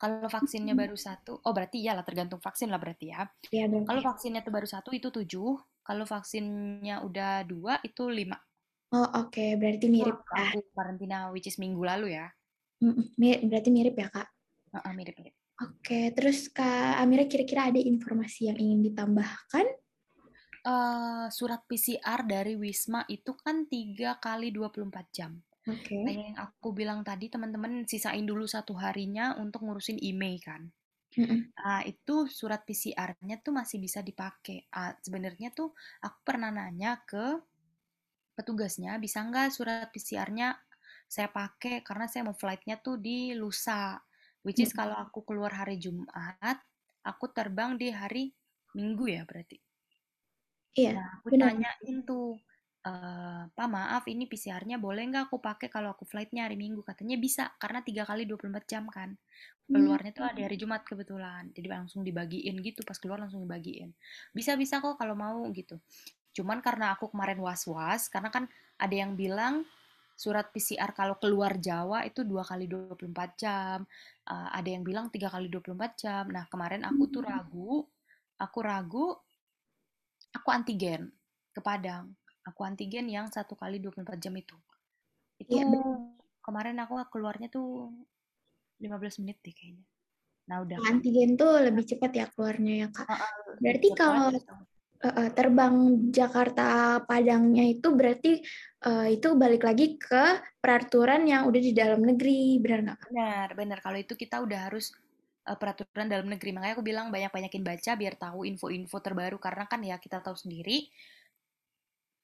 Kalau vaksinnya baru satu, oh berarti ya lah tergantung vaksin lah berarti ya. Iya, Kalau vaksinnya tuh baru satu itu tujuh, kalau vaksinnya udah dua itu lima. Oh oke, okay. berarti mirip oh, ya. Aku karantina which is minggu lalu ya. Berarti mirip ya kak? Uh, mirip mirip. Oke, okay. terus kak Amira kira-kira ada informasi yang ingin ditambahkan? uh, surat PCR dari Wisma itu kan 3 kali 24 jam. Oke. Kayak yang aku bilang tadi, teman-teman sisain dulu satu harinya untuk ngurusin email kan. Mm-mm. Nah, itu surat PCR-nya tuh masih bisa dipakai. Ah, sebenarnya tuh aku pernah nanya ke petugasnya, bisa nggak surat PCR-nya saya pakai karena saya mau flight-nya tuh di lusa. Which is Mm. kalau aku keluar hari Jumat, aku terbang di hari Minggu ya berarti. Iya, Nah, aku benar. tanyain tuh, eh Pak maaf ini PCR-nya boleh nggak aku pakai kalau aku flight-nya hari Minggu? Katanya bisa, karena tiga kali 24 jam kan. Hmm. Keluarnya tuh ada hari Jumat kebetulan. Jadi langsung dibagiin gitu, pas keluar langsung dibagiin. Bisa-bisa kok kalau mau gitu. Cuman karena aku kemarin was-was, karena kan ada yang bilang surat PCR kalau keluar Jawa itu dua kali 24 jam. Eh, ada yang bilang tiga kali 24 jam. Nah, kemarin aku tuh ragu, aku ragu, aku antigen ke Padang. Aku antigen yang satu kali 24 jam itu. Itu benar. kemarin aku keluarnya tuh 15 menit deh kayaknya. Nah, udah. Antigen tuh lebih cepat ya keluarnya ya, Kak. Berarti kalau eh, terbang Jakarta Padangnya itu berarti eh, itu balik lagi ke peraturan yang udah di dalam negeri, benar nggak? Benar, benar. Kalau itu kita udah harus uh, peraturan dalam negeri. Makanya aku bilang banyak-banyakin baca biar tahu info-info terbaru. Karena kan ya kita tahu sendiri,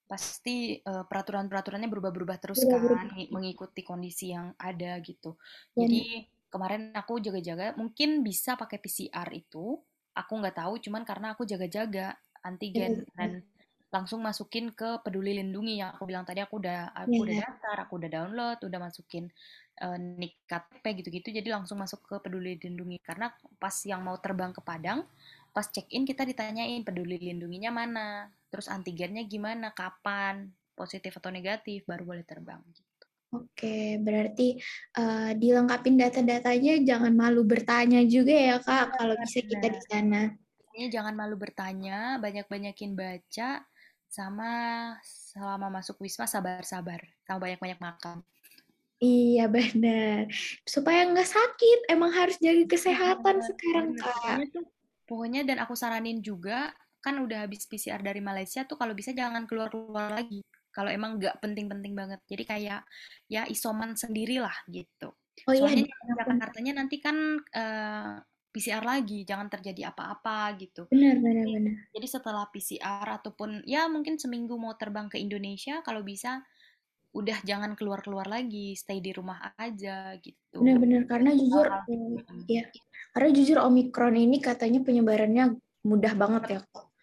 pasti uh, peraturan-peraturannya berubah-berubah terus kan, Berubah-berubah. ngi- mengikuti kondisi yang ada gitu. Dan Jadi kemarin aku jaga-jaga, mungkin bisa pakai PCR itu. Aku nggak tahu, cuman karena aku jaga-jaga antigen jaga-jaga. dan langsung masukin ke Peduli Lindungi yang aku bilang tadi aku udah aku udah Ya, daftar, aku udah download, udah masukin eh, nik KTP gitu-gitu, jadi langsung masuk ke Peduli Lindungi karena pas yang mau terbang ke Padang, pas check-in kita ditanyain Peduli Lindunginya mana, terus antigennya gimana, kapan, positif atau negatif, baru boleh terbang. gitu. Oke, berarti eh, dilengkapin data-datanya, jangan malu bertanya juga ya, Kak, kalau bisa kita di sana. Ini jangan malu bertanya, banyak-banyakin baca, sama selama masuk Wisma sabar-sabar, sama banyak-banyak makan. Iya, benar. Supaya nggak sakit, emang harus jaga kesehatan Bener, sekarang. Kak. Pokoknya tuh, pokoknya dan aku saranin juga, kan udah habis PCR dari Malaysia tuh kalau bisa jangan keluar-keluar lagi. Kalau emang nggak penting-penting banget. Jadi kayak ya isoman sendirilah gitu. Oh iya, Soalnya di di Jakartanya nanti kan eh, PCR lagi, jangan terjadi apa-apa gitu. benar, benar, benar. Jadi setelah PCR ataupun ya mungkin seminggu mau terbang ke Indonesia, kalau bisa udah jangan keluar-keluar lagi, stay di rumah aja gitu. Benar-benar karena jujur, Hal-hal eh, Mm. ya, karena jujur Omikron ini katanya penyebarannya mudah banget ya.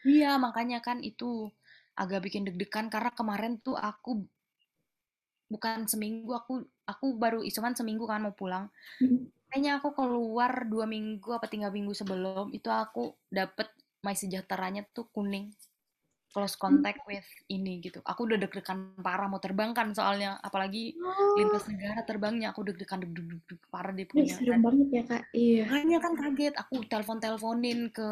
Iya, makanya kan itu agak bikin deg-degan karena kemarin tuh aku bukan seminggu, aku aku baru isoman seminggu kan mau pulang. Kayaknya aku keluar dua minggu apa tiga minggu sebelum itu aku dapet My Sejahteranya tuh kuning. Close contact with ini gitu. Aku udah deg-degan parah mau terbang kan soalnya. Apalagi Oh, lintas negara terbangnya aku deg-degan deg-deg parah deh pokoknya. serem banget ya, Kak. Iya. Makanya kan kaget, aku telepon-teleponin ke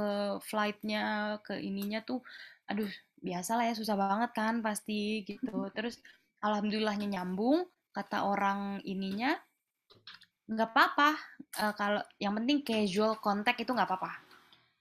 flightnya, ke ininya tuh, aduh biasa lah ya susah banget kan pasti gitu. Terus alhamdulillahnya nyambung, kata orang ininya nggak apa-apa, eh, kalau yang penting casual contact itu nggak apa-apa.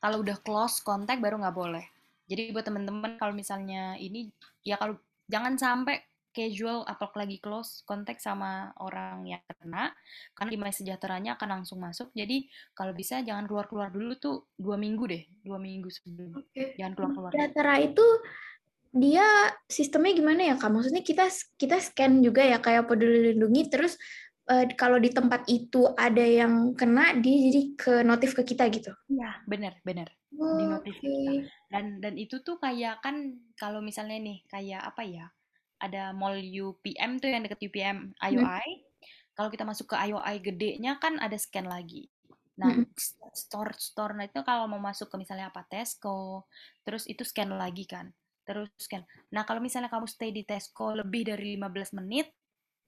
Kalau udah close contact baru nggak boleh. Jadi buat temen-temen kalau misalnya ini ya kalau jangan sampai casual apalagi close contact sama orang yang kena karena di My Sejahteranya akan langsung masuk. Jadi kalau bisa jangan keluar-keluar dulu tuh dua minggu deh, dua minggu sebelum. Oke. Jangan keluar-keluar. Sejahtera itu dia sistemnya gimana ya, Kak? Maksudnya kita kita scan juga ya kayak peduli lindungi terus eh, kalau di tempat itu ada yang kena dia jadi ke notif ke kita gitu. Iya, bener. Oh, Di notif kita. Dan dan itu tuh kayak kan kalau misalnya nih kayak apa ya? Ada mall UPM tuh yang deket UPM IOI. Kalau kita masuk ke IOI gedenya kan ada scan lagi. Nah, Mm-mm. store store nah itu kalau mau masuk ke misalnya apa Tesco, terus itu scan lagi kan. Terus scan. Nah, kalau misalnya kamu stay di Tesco lebih dari 15 menit,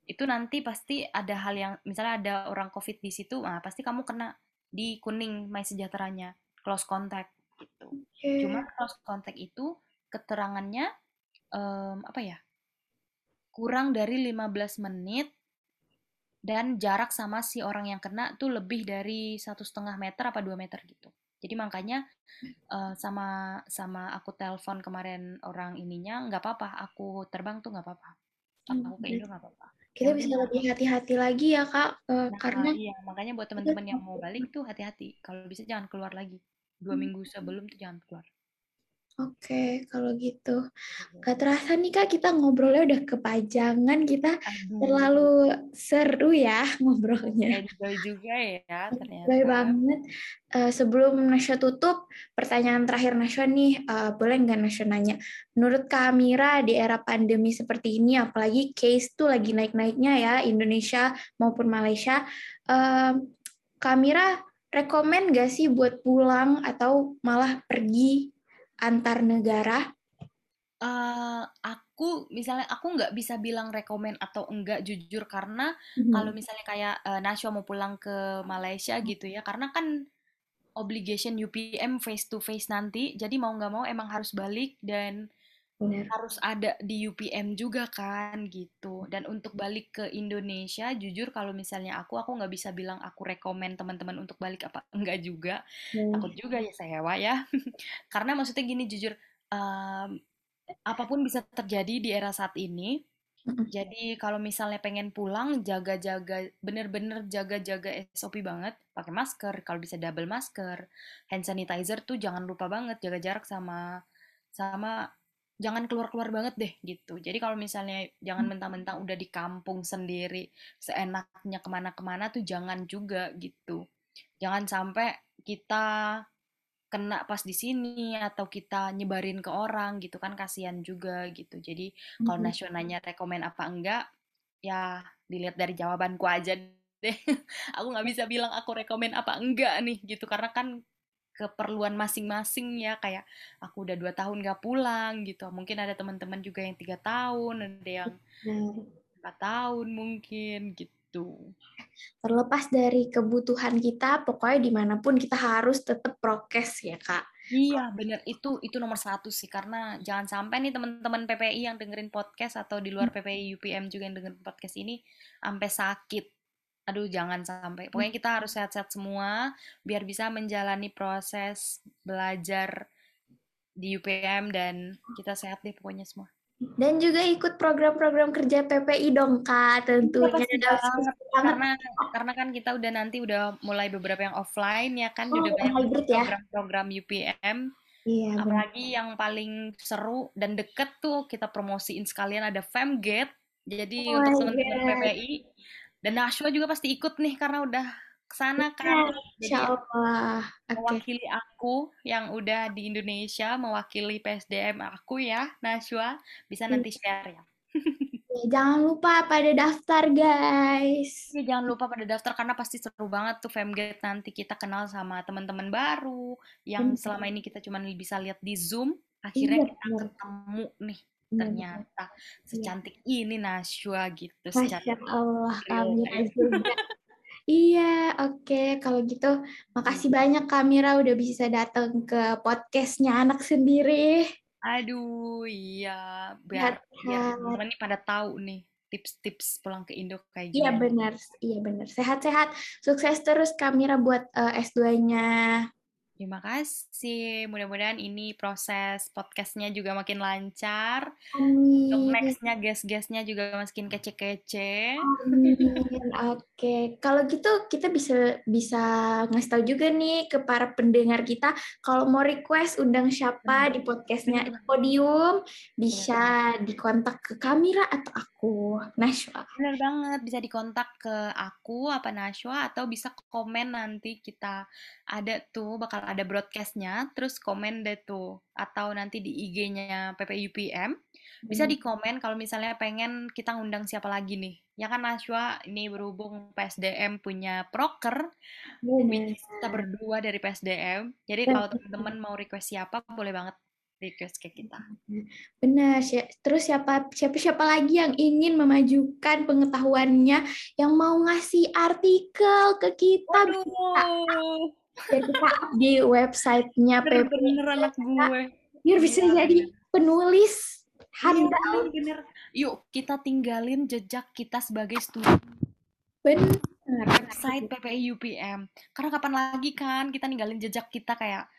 itu nanti pasti ada hal yang misalnya ada orang COVID di situ, nah pasti kamu kena di kuning My Sejahteranya, close contact gitu. Oke. Cuma close contact itu keterangannya em, apa ya? Kurang dari 15 menit dan jarak sama si orang yang kena tuh lebih dari satu setengah meter apa dua meter gitu. Jadi makanya uh, sama sama aku telepon kemarin orang ininya nggak apa-apa, aku terbang tuh nggak apa-apa. Aku ke Indo nggak apa-apa. Kita yang bisa lebih hati-hati lagi ya kak, uh, nah, karena iya makanya buat teman-teman yang mau balik tuh hati-hati. Kalau bisa jangan keluar lagi. Dua minggu sebelum tuh jangan keluar. Oke, kalau gitu. Iya. Gak terasa nih Kak, kita ngobrolnya udah kepajangan. Kita Aduh. terlalu seru ya ngobrolnya. Enjoy juga ya ternyata. Enjoy banget. Uh, sebelum Nasya tutup, pertanyaan terakhir Nasya nih, uh, boleh nggak Nasya nanya? Menurut Kak Amira di era pandemi seperti ini, apalagi case tuh lagi naik-naiknya ya, Indonesia maupun Malaysia, uh, Kak Amira rekomen nggak sih buat pulang atau malah pergi antar negara? Uh, aku misalnya aku nggak bisa bilang rekomen atau enggak jujur karena hmm. kalau misalnya kayak uh, Nashwa mau pulang ke Malaysia gitu ya karena kan obligation UPM face to face nanti jadi mau nggak mau emang harus balik dan Benar. harus ada di UPM juga kan gitu. Dan untuk balik ke Indonesia jujur kalau misalnya aku aku nggak bisa bilang aku rekomen teman-teman untuk balik apa enggak juga. Hmm. takut juga ya saya ya. Karena maksudnya gini jujur um, apa pun bisa terjadi di era saat ini. Jadi kalau misalnya pengen pulang jaga-jaga bener-bener jaga-jaga SOP banget. Pakai masker kalau bisa double masker. Hand sanitizer tuh jangan lupa banget jaga jarak sama sama jangan keluar-keluar banget deh gitu. Jadi kalau misalnya jangan hmm. mentang-mentang udah di kampung sendiri seenaknya ke mana-kemana tuh jangan juga gitu. Jangan sampai kita kena pas di sini atau kita nyebarin ke orang gitu kan kasihan juga gitu. Jadi kalau hmm. nasionalnya rekomen apa enggak ya dilihat dari jawabanku aja deh. aku nggak bisa bilang aku rekomen apa enggak nih gitu karena kan keperluan masing-masing ya kayak aku udah dua tahun gak pulang gitu. Mungkin ada teman-teman juga yang tiga tahun ada yang empat tahun mungkin gitu. Terlepas dari kebutuhan kita pokoknya di mana pun kita harus tetap prokes ya kak. Iya bener. Itu itu nomor satu sih karena jangan sampai nih teman-teman PPI yang dengerin podcast atau di luar PPI UPM juga yang dengerin podcast ini sampai sakit aduh jangan sampai. Pokoknya kita harus sehat-sehat semua biar bisa menjalani proses belajar di UPM dan kita sehat deh pokoknya semua. Dan juga ikut program-program kerja PPI dong kak tentunya. Ya, karena karena kan kita udah nanti udah mulai beberapa yang offline ya kan oh, udah banyak ya? program-program ya? UPM Iya, apalagi bener. yang paling seru dan deket tuh kita promosiin sekalian ada Femgate. Jadi oh untuk teman-teman PPI dan Nashwa juga pasti ikut nih karena udah ke sana kan. Insya Allah. Okay. Mewakili aku yang udah di Indonesia, mewakili PSDM aku ya, Nashwa. Bisa nanti iya. share ya. ya. Jangan lupa pada daftar guys. Jangan lupa pada daftar karena pasti seru banget tuh Femgate nanti kita kenal sama teman-teman baru yang selama ini kita cuma bisa lihat di Zoom. Akhirnya iya, kita ketemu nih ternyata iya. secantik ini Nashwa gitu. Masya Allah, Kamira juga. iya, oke. Okay. Kalau gitu, makasih banyak Kamira udah bisa datang ke podcastnya anak sendiri. Aduh, iya. Biar, ya, teman ini pada tahu nih tips-tips pulang ke Indo kayak gimana. Iya benar, iya benar. Sehat-sehat, sukses terus Kamira buat uh, eh, S2-nya. Terima kasih. Mudah-mudahan ini proses podcastnya juga makin lancar. Amin. Untuk nextnya guest-guestnya juga makin kece-kece. Oke, okay. kalau gitu kita bisa bisa ngasih tahu juga nih ke para pendengar kita kalau mau request undang siapa di podcastnya Podium bisa dikontak ke Kamira atau aku, Nashwa. Benar banget, bisa dikontak ke aku apa Nashwa atau bisa komen nanti kita ada tuh bakal ada broadcastnya, terus komen deh tuh. Atau nanti di IG-nya PPUPM, bisa hmm. di komen kalau misalnya pengen kita ngundang siapa lagi nih. Ya kan Naswa, ini berhubung PSDM punya proker, kita berdua dari PSDM. Jadi kalau teman-teman mau request siapa, boleh banget request ke kita. Benar. Terus siapa siapa siapa lagi yang ingin memajukan pengetahuannya, yang mau ngasih artikel ke kita? Waduh kak di websitenya PP bener anak gue biar bisa ya, jadi penulis handal. ya, bener. Yuk kita tinggalin jejak kita sebagai studi bener. website PPI UPM. Karena kapan lagi kan? Kita ninggalin jejak kita kayak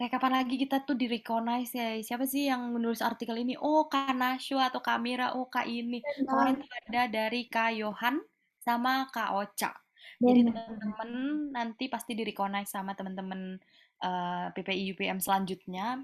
kayak kapan lagi kita tuh di recognize ya. Siapa sih yang menulis artikel ini? Oh Kak Nashwa atau Kak Mira. Oh Kak ini. Kemarin ada dari Kak Yohan sama Kak Ocha jadi teman-teman nanti pasti di recognize sama teman-teman uh, eh, PPI UPM selanjutnya.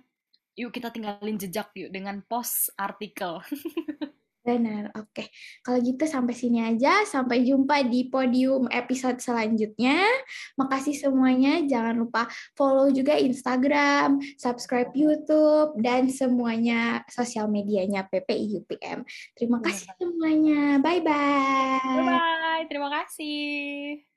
Yuk kita tinggalin jejak yuk dengan post artikel Benar, oke. Kalau gitu sampai sini aja. Sampai jumpa di podium episode selanjutnya. Makasih semuanya. Jangan lupa follow juga Instagram, subscribe YouTube, dan semuanya sosial medianya PPI UPM. Terima kasih semuanya. Bye-bye. Bye-bye. Terima kasih.